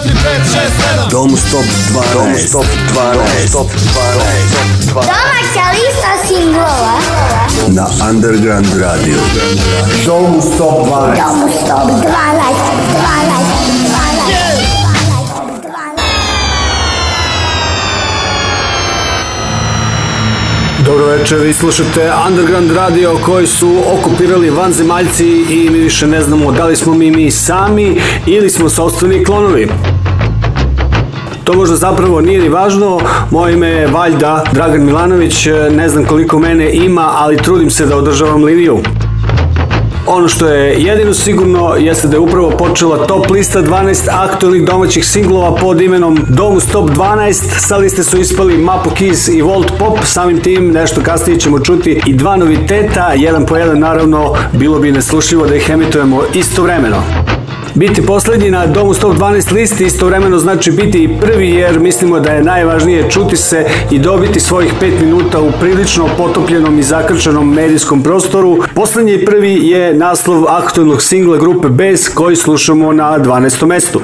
1, 5, 6, 7 Dom Stop 12 Dom Stop 12 Stop 12 Domaća lista singlova Na Underground Radio Dom Stop 12 Dom Stop 12 12 Dobro večer, vi slušate Underground Radio koji su okupirali vanzemaljci i mi više ne znamo da li smo mi mi sami ili smo sobstveni klonovi. To možda zapravo nije ni važno, moje ime je Valjda Dragan Milanović, ne znam koliko mene ima, ali trudim se da održavam liniju. Ono što je jedino sigurno jeste da je upravo počela top lista 12 aktualnih domaćih singlova pod imenom Domus Top 12. Sa liste su ispali Mapo Kiss i Volt Pop, samim tim nešto kasnije ćemo čuti i dva noviteta, jedan po jedan naravno bilo bi neslušljivo da ih emitujemo istovremeno. Biti poslednji na domu 112 listi istovremeno znači biti i prvi jer mislimo da je najvažnije čuti se i dobiti svojih 5 minuta u prilično potopljenom i zakrčenom medijskom prostoru. Poslednji i prvi je naslov aktualnog singla grupe Bez koji slušamo na 12. mestu.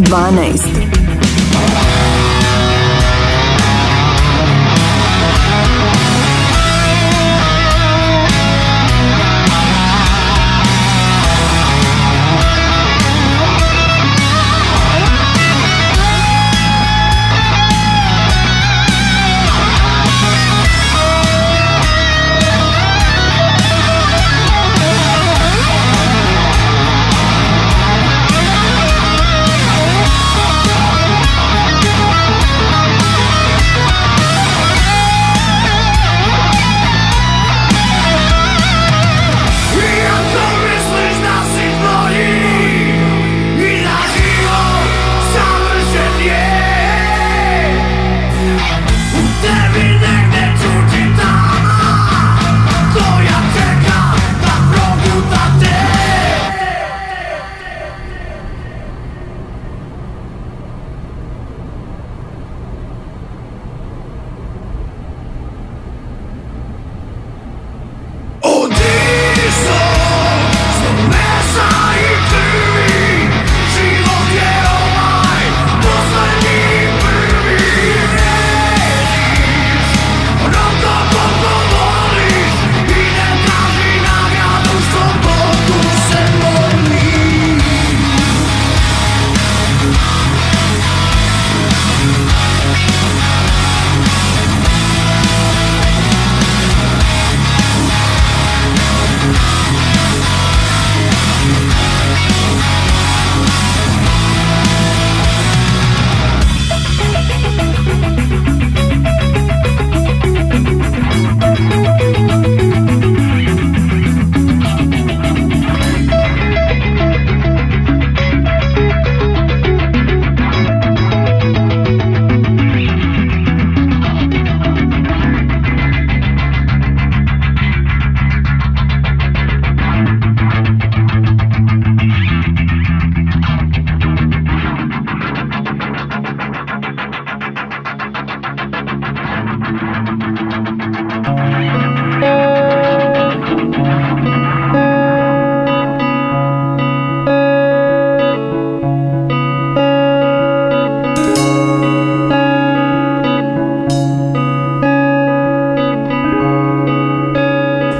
12 12.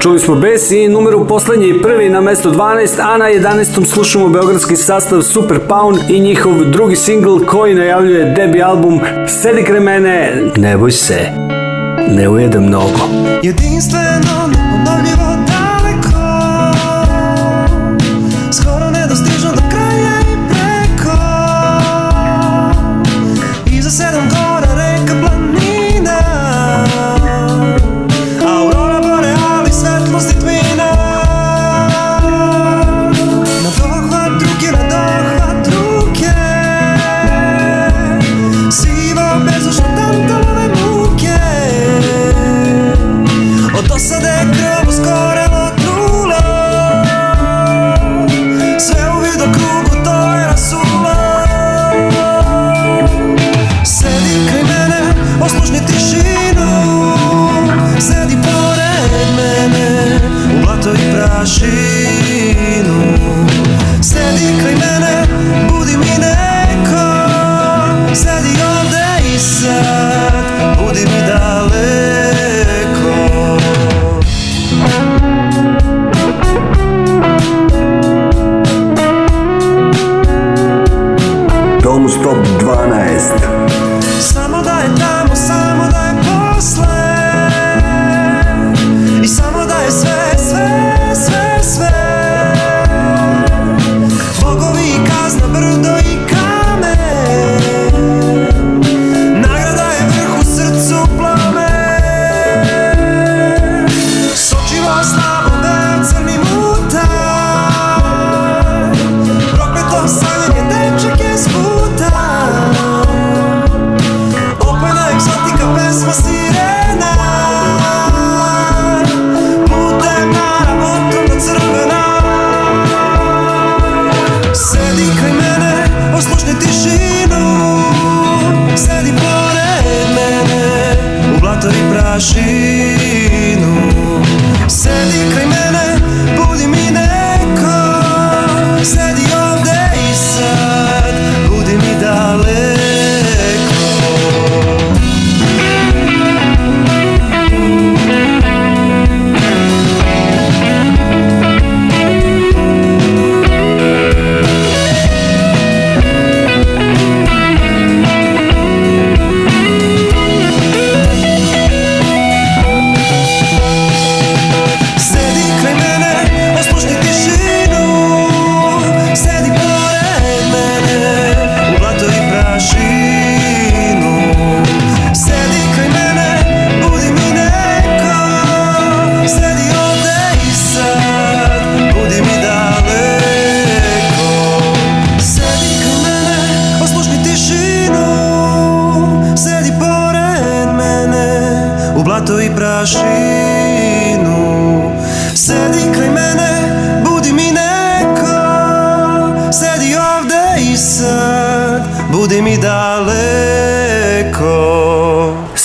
Čuli smo Bes i numeru poslednji i prvi na mesto 12, a na 11. slušamo beogradski sastav Super Pound i njihov drugi singl koji najavljuje debi album Sedi kre mene, ne boj se, ne ujedem mnogo. Jedinstveno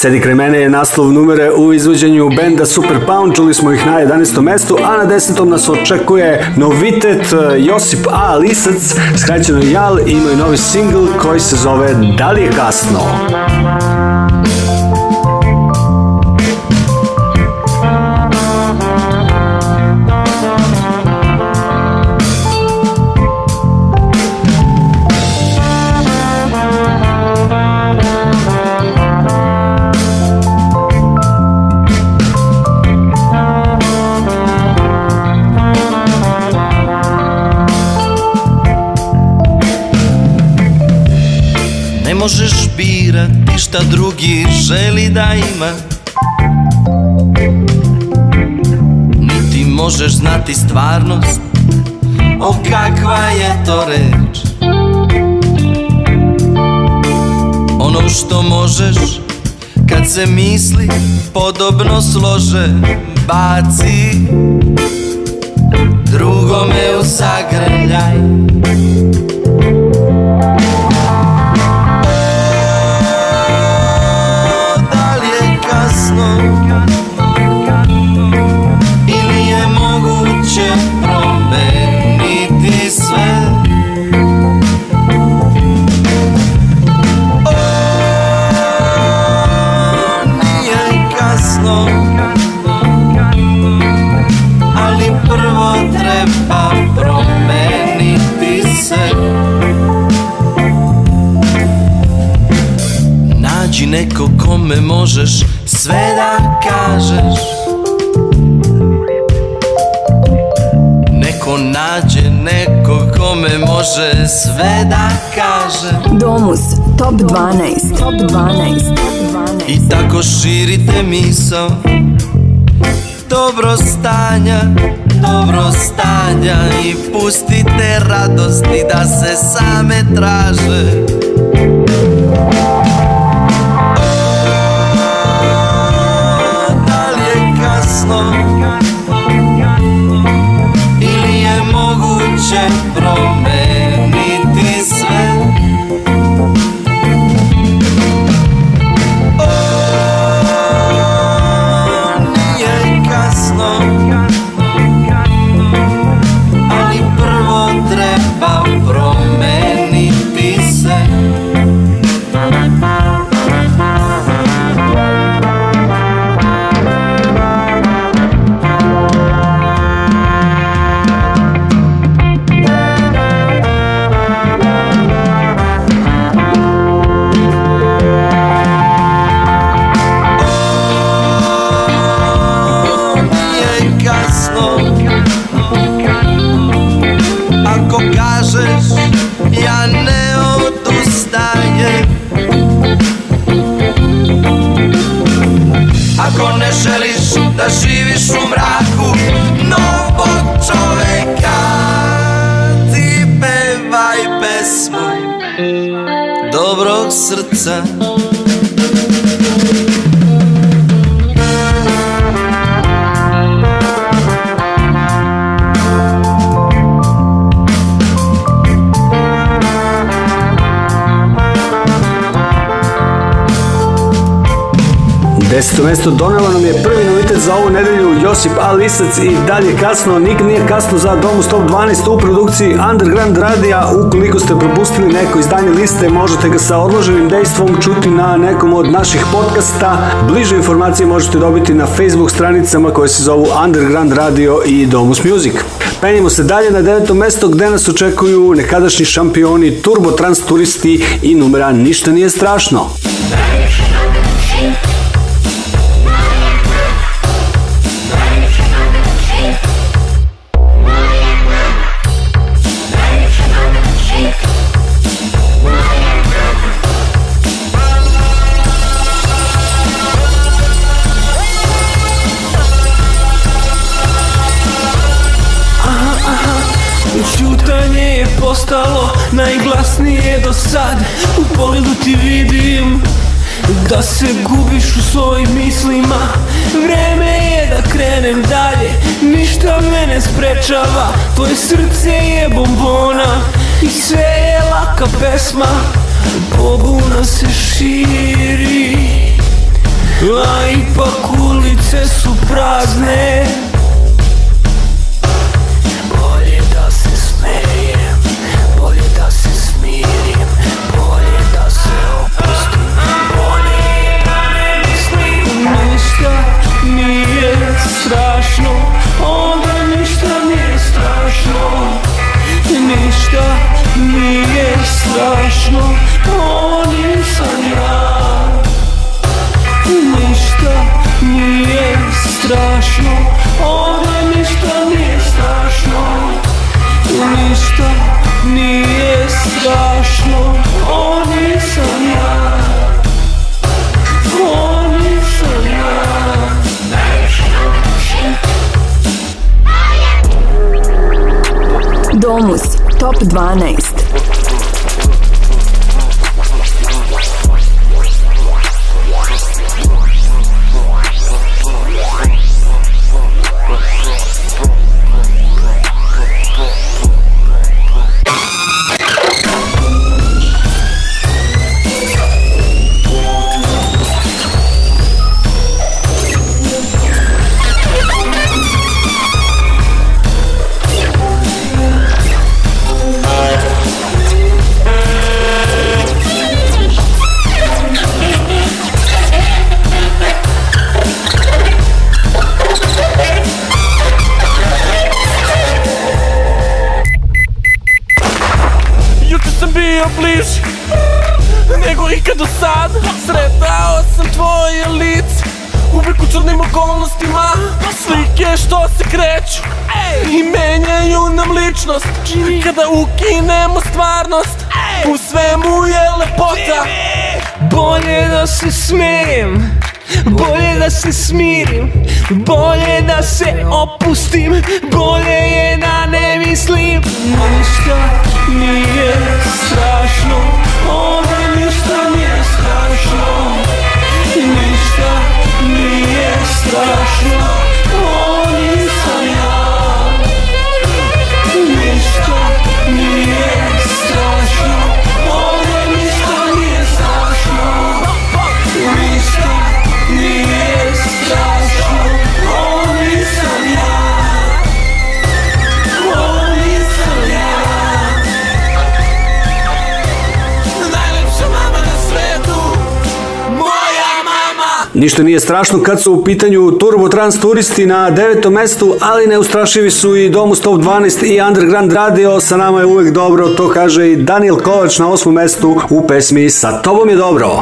Sedi kraj mene je naslov numere u izvođenju benda Super Pound, čuli smo ih na 11. mestu, a na 10. nas očekuje novitet e, Josip A. Lisac, skraćeno JAL, imaju novi singl koji se zove Da li je kasno? šta drugi želi da ima Niti možeš znati stvarnost O kakva je to reč Ono što možeš Kad se misli podobno slože Baci Drugome usagrljaj Netko kome možeš sve da kažeš Neko nađe neko kome može sve da kaže Domus, top 12, top 12, top 12 I tako širite misao Dobro stanja, dobro stanja I pustite radosti da se same traže się w mesto donela nam je prvi novitet za ovu nedelju Josip A. Lisac i dalje kasno, nik nije kasno za Domus Top 12 u produkciji Underground Radija. Ukoliko ste propustili neko izdanje liste, možete ga sa odloženim dejstvom čuti na nekom od naših podcasta. Bliže informacije možete dobiti na Facebook stranicama koje se zovu Underground Radio i Domus Music. Penjemo se dalje na deveto mesto gde nas očekuju nekadašnji šampioni Turbo Trans Turisti i numera Ništa nije strašno. sad U pogledu ti vidim Da se gubiš u svojim mislima Vreme je da krenem dalje Ništa mene sprečava Tvoje srce je bombona I sve je laka pesma Pobuna se širi A ipak ulice su prazne strašno Oni sam ja Ništa nije strašno Ovdje ništa nije strašno Ništa nije strašno Oni sam ja Oni sam ja Domus Top 12 okolnostima Slike što se kreću I menjaju nam ličnost Kada ukinemo stvarnost U svemu je lepota Bolje da se smijem Bolje da se smirim Bolje da se opustim Bolje je da ne mislim Ništa nije strašno Ona baixo Ništa nije strašno kad su u pitanju Turbo Trans turisti na devetom mestu, ali neustrašivi su i Domus Top 12 i Underground Radio. Sa nama je uvek dobro, to kaže i Daniel Kovač na osmom mestu u pesmi Sa tobom je dobro.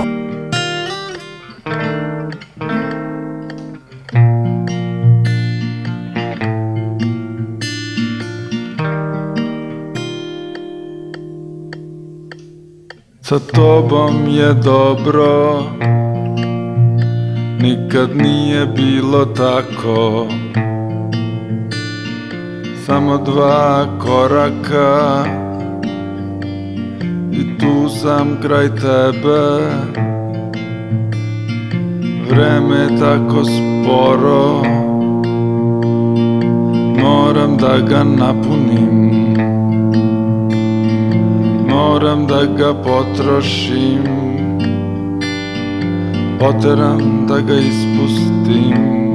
Sa tobom je dobro Nikad nije bilo tako Samo dva koraka I tu sam kraj tebe Vreme je tako sporo Moram da ga napunim Moram da ga potrošim poteram, da ga izpustim.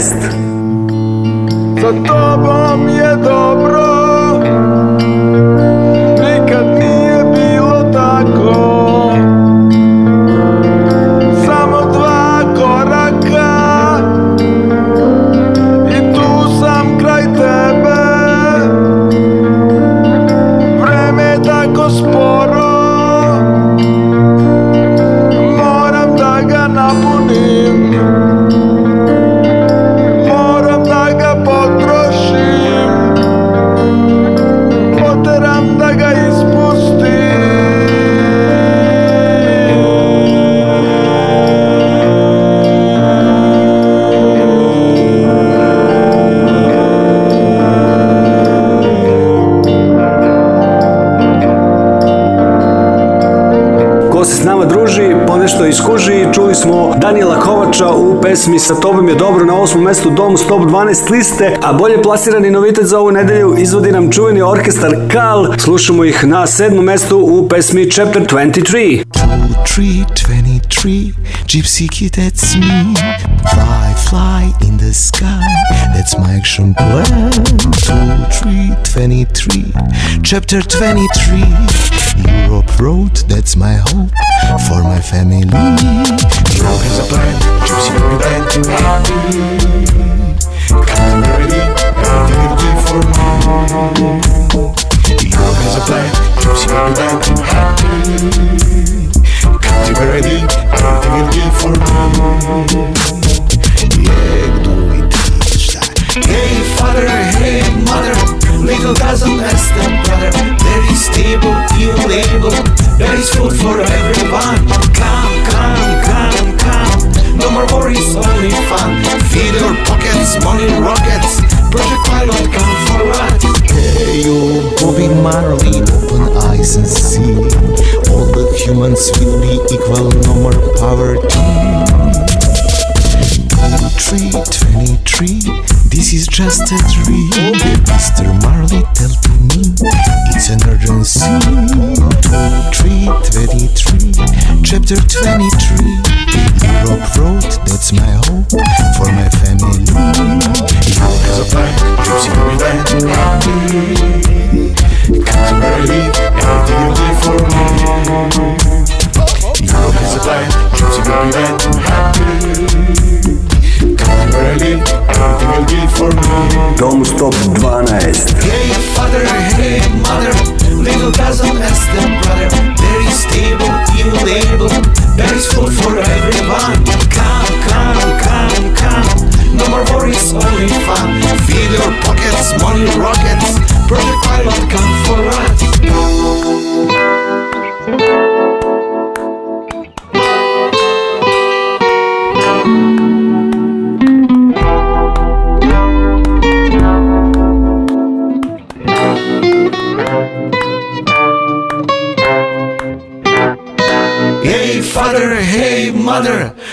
ist. pesmi Sa tobom je dobro na osmom mestu Dom Stop 12 liste, a bolje plasirani novitet za ovu nedelju izvodi nam čuveni orkestar Kal. Slušamo ih na sedmom mestu u pesmi Chapter 23. 23, 23, gypsy kid, that's me. Fly, fly in the sky, that's my action plan. 23, 23, chapter 23. Europe road, that's my hope for my family. Smoke has a plan, juicy every time to happy Come ready, everything you do for me Smoke has a plan, juicy every time to happy Come ready, everything you do for me just Mr. Marley tell me it's an urgency. Two, three, twenty-three, chapter twenty-three.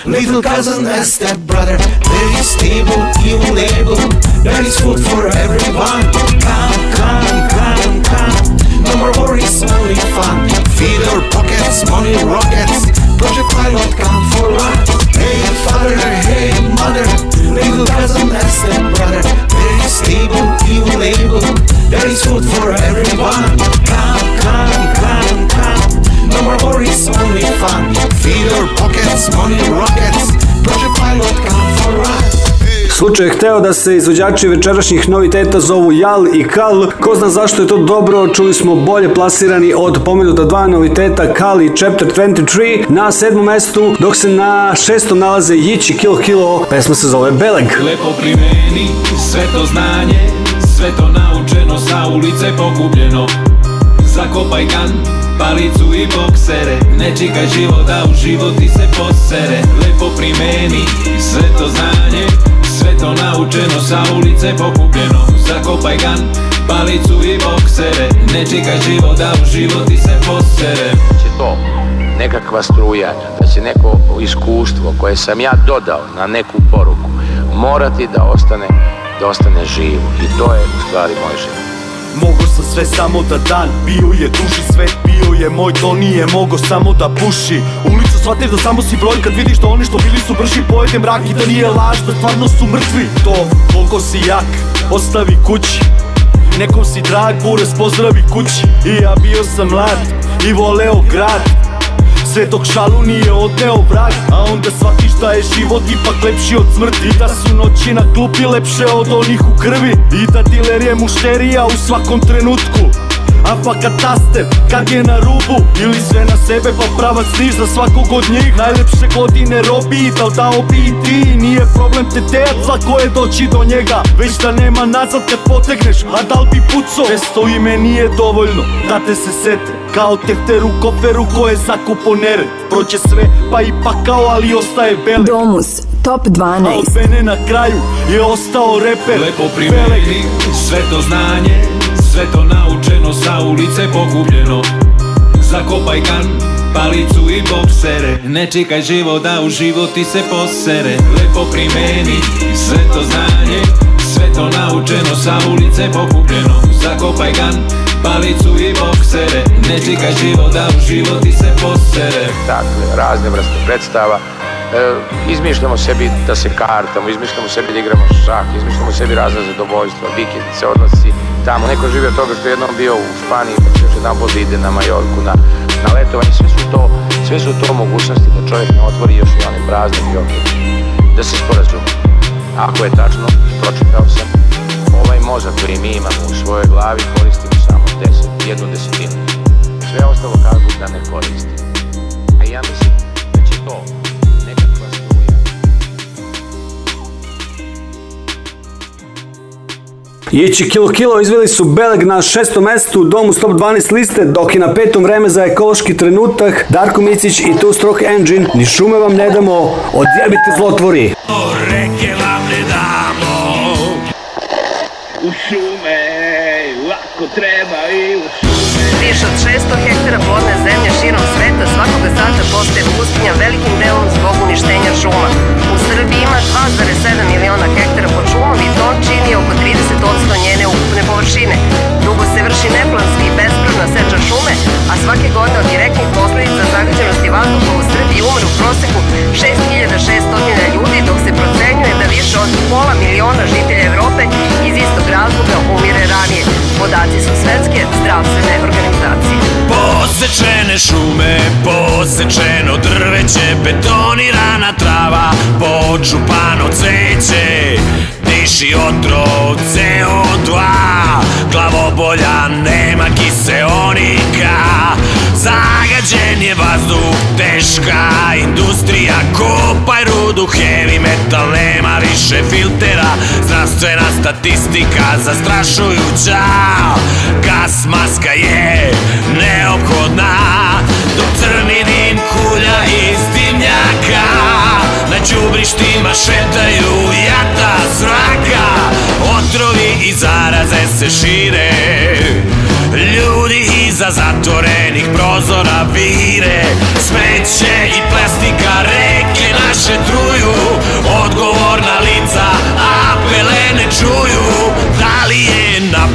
Little cousin and stepbrother There is table, you label There is food for everyone Come, come, come, come No more worries, only fun Feed our pockets, money rockets Project Pilot, come for one Hey father, hey mother Little cousin and stepbrother There is table, you label There is food for everyone Come, come, come for his only fun. your pockets, money rockets, Project Pilot come for us. Slučaj je hteo da se izvođači večerašnjih noviteta zovu Jal i Kal. Ko zna zašto je to dobro, čuli smo bolje plasirani od pomenuta dva noviteta Kal i Chapter 23 na sedmom mestu, dok se na šestom nalaze Jić i Kilo Kilo, pesma se zove Beleg. Lepo primeni sve to znanje, sve to naučeno, sa ulice pokupljeno. Zakopaj kan, palicu i boksere Ne čekaj život da u životi se posere Lepo primeni sve to znanje Sve to naučeno sa ulice pokupljeno Zakopaj gan, palicu i boksere Ne čekaj život da u životi se posere Če to nekakva struja, da će neko iskustvo koje sam ja dodao na neku poruku morati da ostane, da ostane živo i to je u stvari moj život. Mogo sam sve samo da dan Bio je duži svet, bio je moj To nije mogo samo da puši Ulicu shvatiš da samo si broj Kad vidiš da oni što bili su brži Pojede mrak i da nije laž Da stvarno su mrtvi To koliko si jak, ostavi kući Nekom si drag, bures pozdravi kući I ja bio sam mlad i voleo grad svetog šalu nije odneo vrag A onda shvatiš da je život ipak lepši od smrti da su noći na klupi lepše od onih u krvi I da diler je mušterija u svakom trenutku A pa kad taster, kad je na rubu Ili sve na sebe pa pravac niš za svakog od njih Najlepše godine robi, da li dao bi i ti Nije problem te tejat, lako je doći do njega Već da nema nazad te potegneš, a da li bi puco Mesto ime nije dovoljno, da te se sete Kao tefter u koferu ko je zakupo nered Proće sve, pa i pakao, ali ostaje bele Domus, top 12 A od mene na kraju je ostao reper Lepo primeri, sve to znanje Sve to naučeno sa ulice pokupljeno Zakopaj kan, palicu i boksere Ne čekaj život da u život ti se posere Lepo primeni sve to znanje Sve to naučeno sa ulice pokupljeno Zakopaj kan, palicu i boksere Ne čekaj život da u život ti se posere Dakle, razne vrste predstava E, izmišljamo sebi da se kartamo, izmišljamo sebi da igramo šah, izmišljamo sebi razne zadovoljstva, se odlasi tamo. Neko živi od toga što je jednom bio u Španiji, pa će još jedan put ide na Majorku, na, na letovanje. Sve su, to, sve su to mogućnosti da čovjek ne otvori još i one prazne bioke. Da se sporazume. Ako je tačno, pročitao sam, ovaj mozak koji mi imamo u svojoj glavi koristimo samo 10, jednu desetinu. Sve ostalo kažu da ne koristi. A ja mislim da će to Ići kilo kilo izveli su Beleg na šestom mestu u domu stop 12 liste, dok je na petom vreme za ekološki trenutak Darko Micić i Two Stroke Engine. Ni šume vam ne damo, odjebite zlotvori. O reke vam ne damo, u šume, lako treba i u šume. Više od 600 hektara plodne zemlje širom sveta svakoga sata postaje pustinja velikim delom zbog uništenja šuma. U Srbiji ima 2,7 miliona hektara pod šumom i to čini oko 30 10% njene ukupne površine. Dugo se vrši neplanski i bespravna seča šume, a svake godine od direktnih posledica zagađenosti vazduha u Srbiji umre u proseku 6600 ljudi, dok se procenjuje da više od pola miliona žitelja Evrope iz istog razloga umire ranije. Podaci su svetske zdravstvene organizacije. Posečene šume, posečeno drveće, betonirana trava, počupano ceće, kiši otro CO2 Glavobolja nema kiseonika Zagađen je vazduh, teška industrija Kopaj rudu, heavy metal, nema više filtera Zdravstvena statistika zastrašujuća Gas maska je neophodna Dok crni dim kulja i Na đubrištima šetaju jata zraka Otrovi i zaraze se šire Ljudi iza zatvorenih prozora vire Smeće i plastika reke naše truju Odgovorna lica, a pelene čuju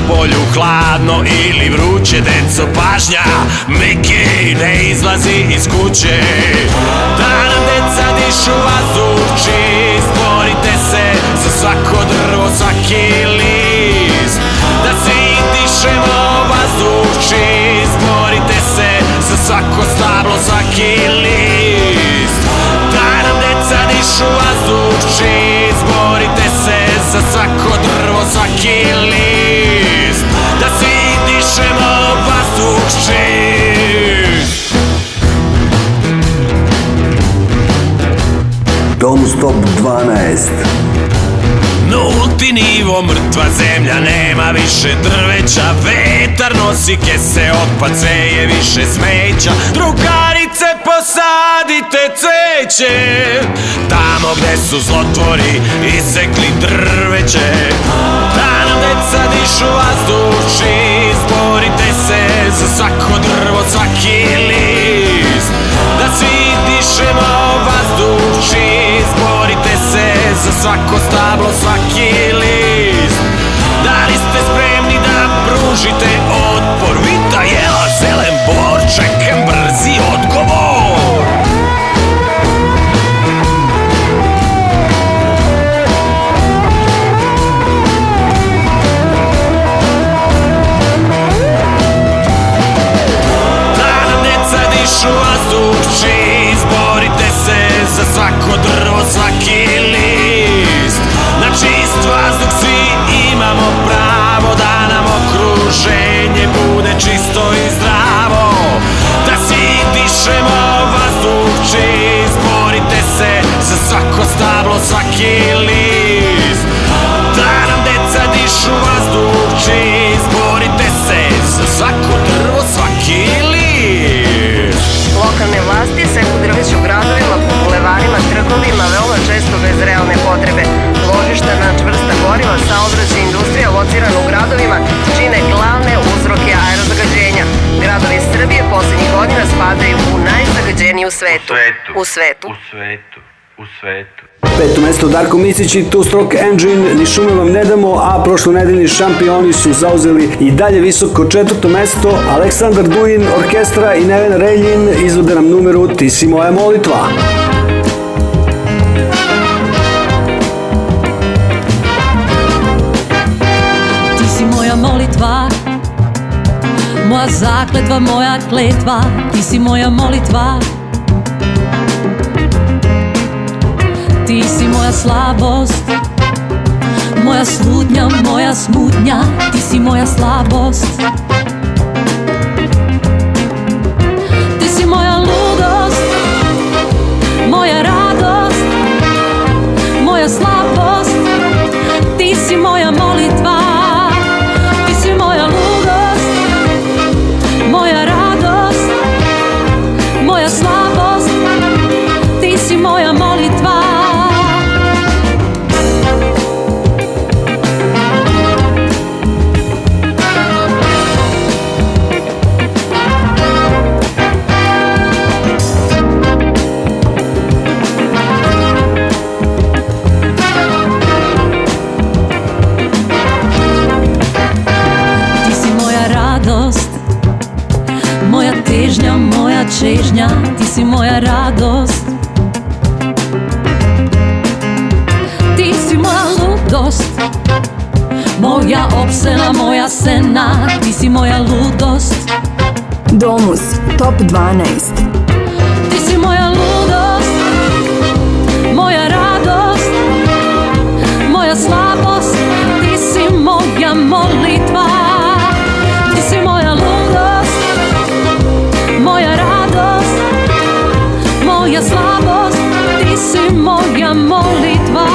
polju hladno ili vruće Deco pažnja, Miki ne izlazi iz kuće Da nam deca dišu vazduh čist Borite se za svako drvo, svaki list Da svi dišemo vazduh čist Borite se za svako stablo, svaki list Da nam deca dišu vazduh čist Borite se za svako drvo, pusti nivo, mrtva zemlja nema više drveća Vetar nosi kese, otpad sve je više smeća Drugarice posadite cveće Tamo gde su zlotvori isekli drveće Da nam deca dišu vazduši Izborite se za svako drvo, svaki list Da svi dišemo za svako stablo, svaki list Da li ste spremni da pružite otpor locirane u gradovima čine glavne uzroke aerozagađenja. Gradovi Srbije poslednjih godina spadaju u najzagađeniji u svetu. U svetu. U svetu. U svetu. Peto mesto Darko Misić i Two Stroke Engine, ni šume vam ne damo, a prošlonedeljni šampioni su zauzeli i dalje visoko četvrto mesto, Aleksandar Duin, orkestra i Neven Reljin izvode nam numeru Ti si moja molitva. Moja zakletva, moja kletva, ti si moja molitva Ti si moja slabost Moja sludnja, moja smutnja, ti si moja slabost Ti si moja ludost Moja radost Moja slabost Ti si moja molitva 12 Ti si moja ludost Moja radost Moja slabost Ti si moja molitva Ti si moja ludost Moja radost Moja slabost Ti si moja molitva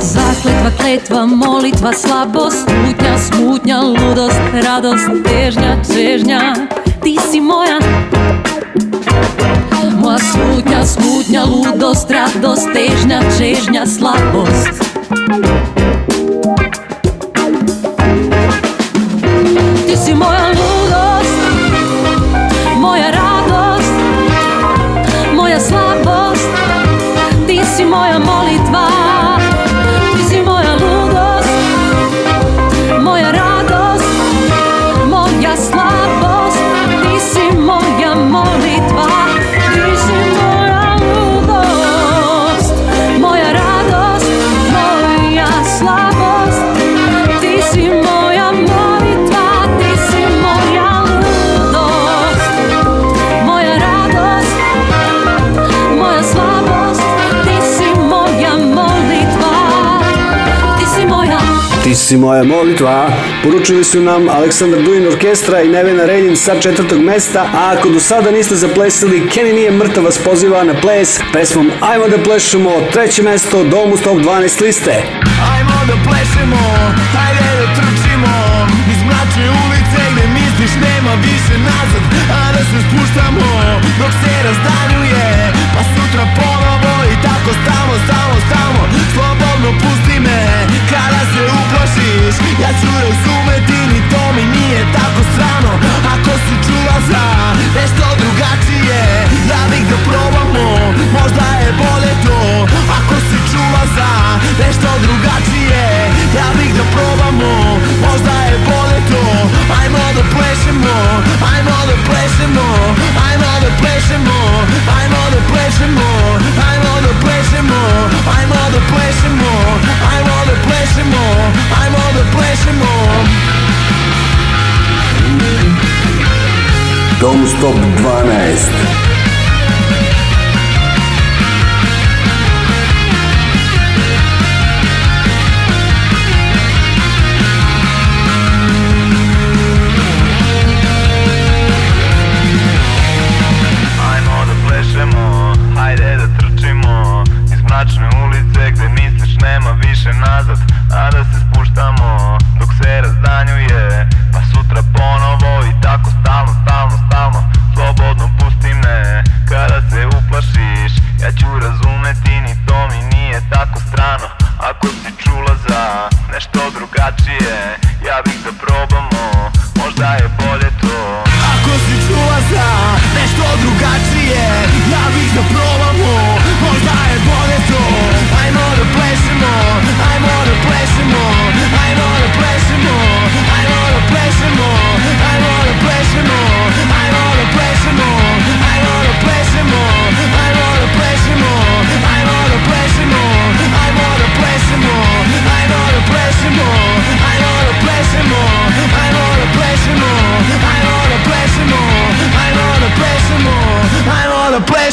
Zakletva, kletva, molitva, slabost Smutnja, smutnja, ludost, radost, težnja, čežnja ty si moja Moja smutňa, smutňa, ľudosť, radosť, težňa, čežňa, slabosť si moja molitva, poručili su nam Aleksandar Dujin Orkestra i Nevena Reljin sa četvrtog mesta, a ako do sada niste zaplesili, Kenny nije mrtav vas poziva na ples pesmom Ajmo da plešemo treće mesto Domu Top 12 liste. Ajmo da plešemo, hajde da trčimo, iz mračne ulice gde misliš nema više nazad, a da se spuštamo dok se razdanjuje, pa sutra ponovo i tako stamo, stamo, stamo, Stvarno pusti me kada se uplašiš Ja ću razumeti ni to mi nije tako strano Ako si čula za nešto drugačije Ja da bih da probamo, možda je bolje to Ako si čula za nešto drugačije Ja da bih da probamo, možda je bolje to Ajmo da plešemo, ajmo da plešemo Ajmo da plešemo Don't Stop 12.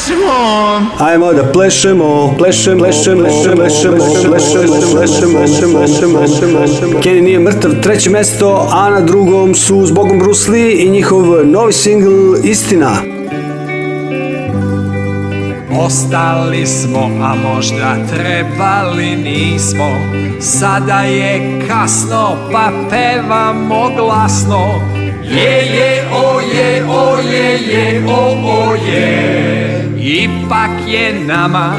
plešemo! Ajmo da plešemo, plešemo, plešemo, plešemo, plešemo, plešemo, plešemo, plešemo, Kenny nije mrtav, treće mesto, a na drugom su Zbogom Bruce Lee i njihov novi singl Istina. Ostali smo, a možda trebali nismo Sada je kasno, pa pevamo glasno Je, je, o, je, o, je, je, o, o, je Ipak je nama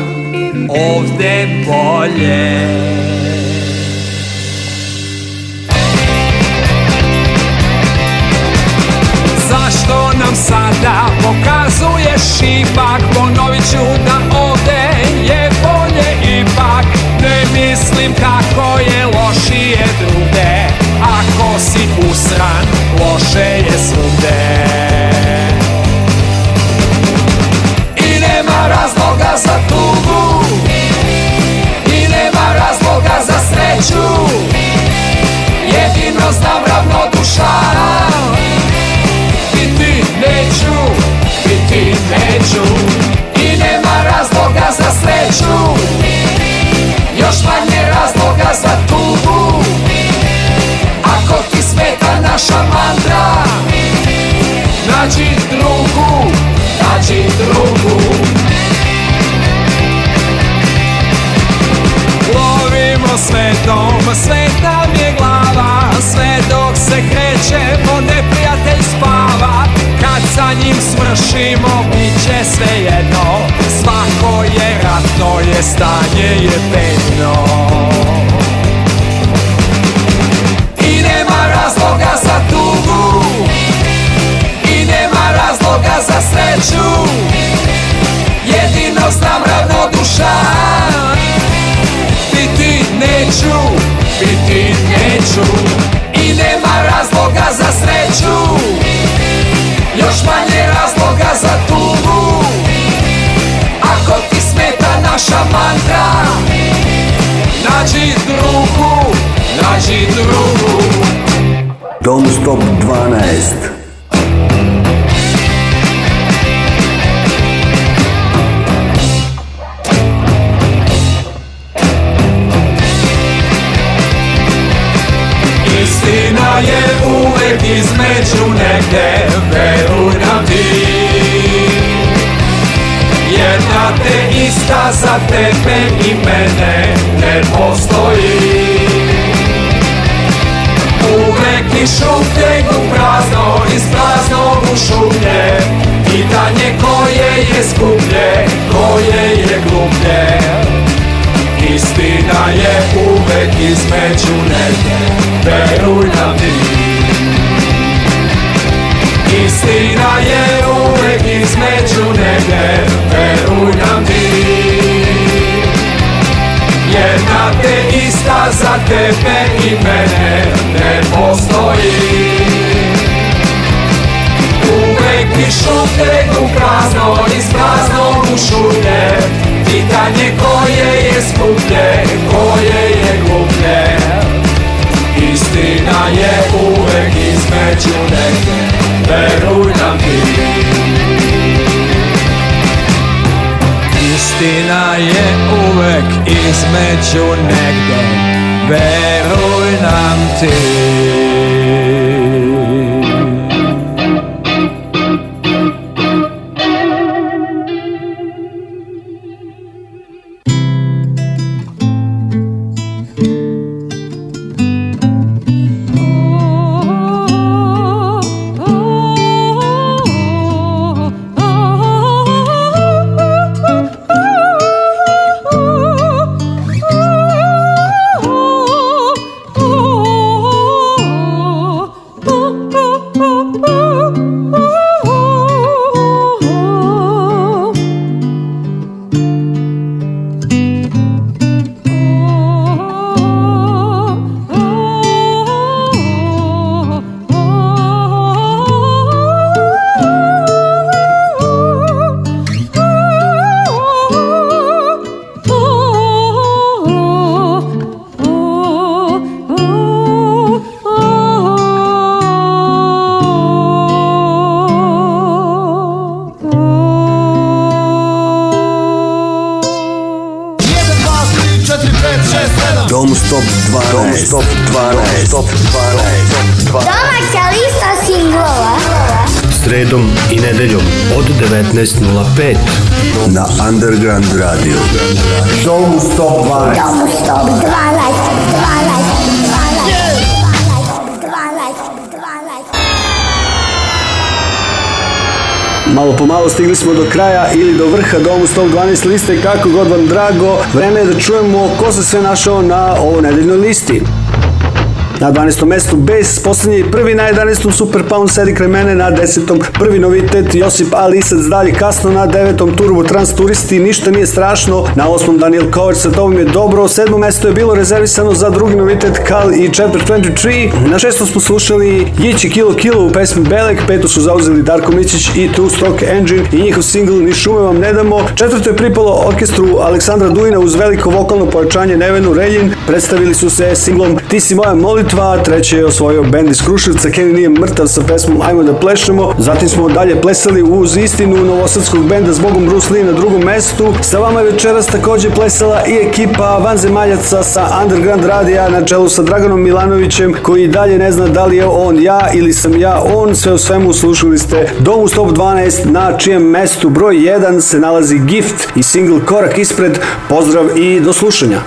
ovde bolje Zašto nam sada pokazuješ ipak Ponovit ću da ovde je bolje ipak Ne mislim kako je lošije druge Ako si usran, loše je svugde naći drugu, naći drugu Lovimo svetom, sve nam je glava Sve dok se krećemo, neprijatelj spava Kad sa njim svršimo, bit će sve jedno Svako je ratno, je stanje je bedno Boga za sreću Jedino znam duša Biti neću, biti neću I nema razloga za sreću Još manje razloga za tugu Ako ti smeta naša mantra Nađi drugu, nađi drugu Dom Stop 12 ću negde, veruj nam ti Jedna te ista za tebe i mene ne postoji Uvek i šuplje u prazno, iz praznog u šuplje Pitanje koje je skuplje, koje je gluplje Istina je uvek između negdje, veruj nam ti Istina je uvek između negde, veruj nam ti Jedna te ista za tebe i mene ne postoji Uvek ti šute u prazno, iz prazno u šute Pitanje koje je skuplje, koje je gluplje Istina je uvek između negde veruj nam ti Istina je uvek između negde Veruj nam ti 5 na Underground Radio. Domu 112. Domu 112. Malo po malo stigli smo do kraja ili do vrha domu 112 liste, kako god vam drago, vreme je da čujemo ko se sve našao na ovoj nedeljnoj listi. na 12. mestu bez poslednji prvi na 11. Super Pound sedi kraj mene na 10. prvi novitet Josip Alisac dalje kasno na 9. Turbo Trans Turisti ništa nije strašno na 8. Daniel Kovač sa tobom je dobro 7. mesto je bilo rezervisano za drugi novitet Kal i Chapter 23 na 6. smo slušali Jići Kilo Kilo u pesmi Belek 5. su zauzeli Darko Mićić i Two Stroke Engine i njihov singl Ni šume vam ne damo 4. je pripalo orkestru Aleksandra Duina uz veliko vokalno pojačanje Nevenu Reljin predstavili su se singlom Ti si moja molitva mrtva, treće je osvojio bend iz Kruševca, Kenny nije mrtav sa pesmom Ajmo da plešemo, zatim smo dalje plesali uz istinu novosadskog benda s Bogom Bruce Lee na drugom mestu, sa vama je večeras takođe plesala i ekipa vanzemaljaca sa Underground Radija na čelu sa Draganom Milanovićem, koji dalje ne zna da li je on ja ili sam ja on, sve u svemu slušali ste Domu 12 na čijem mestu broj 1 se nalazi Gift i single korak ispred, pozdrav i do slušanja.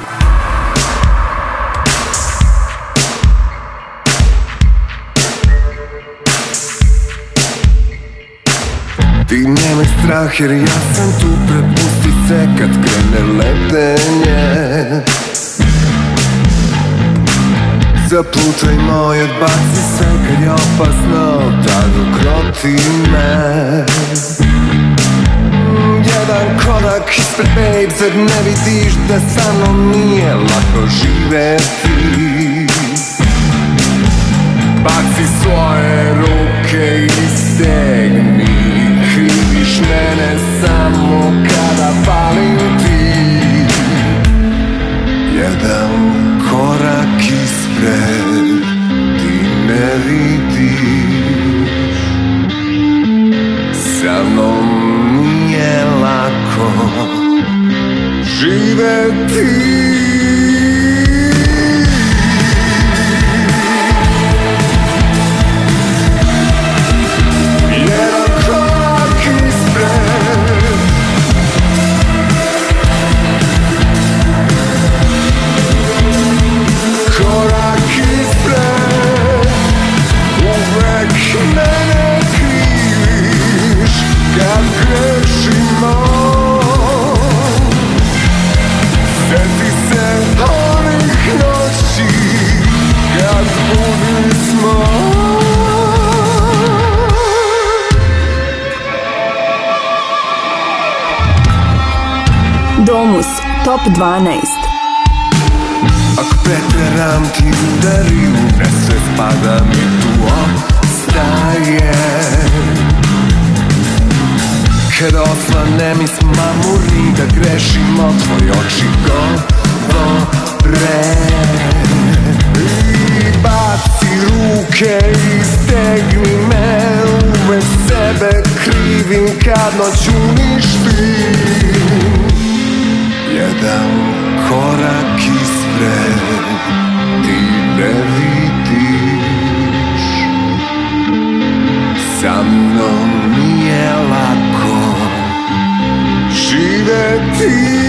Ti nemaj strah jer ja sam tu Prepusti se kad krene letenje Zaplutaj moj, odbaci se kad je opasno Tad ukroti me Jedan korak ispred babe Zar ne vidiš da sa mnom nije lako živeti Baci svoje ruke i stegni Stegni me, uvek sebe krivim kad noć uništim Jedan korak ispred ti ne vidiš Sa mnom nije lako živeti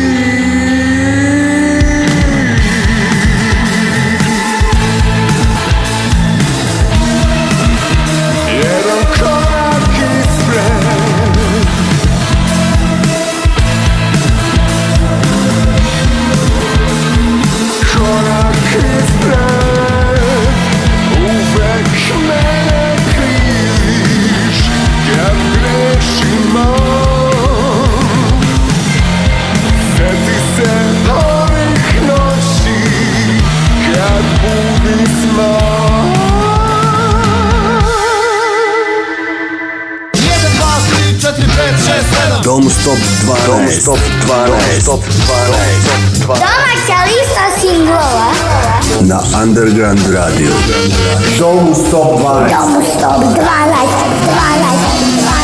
Dom Stop 12. Dom Stop 12. Dom Stop 12. Domaća lista singlova. Na Underground Radio. Dom Stop 12. Dom Stop 12. 12. 12.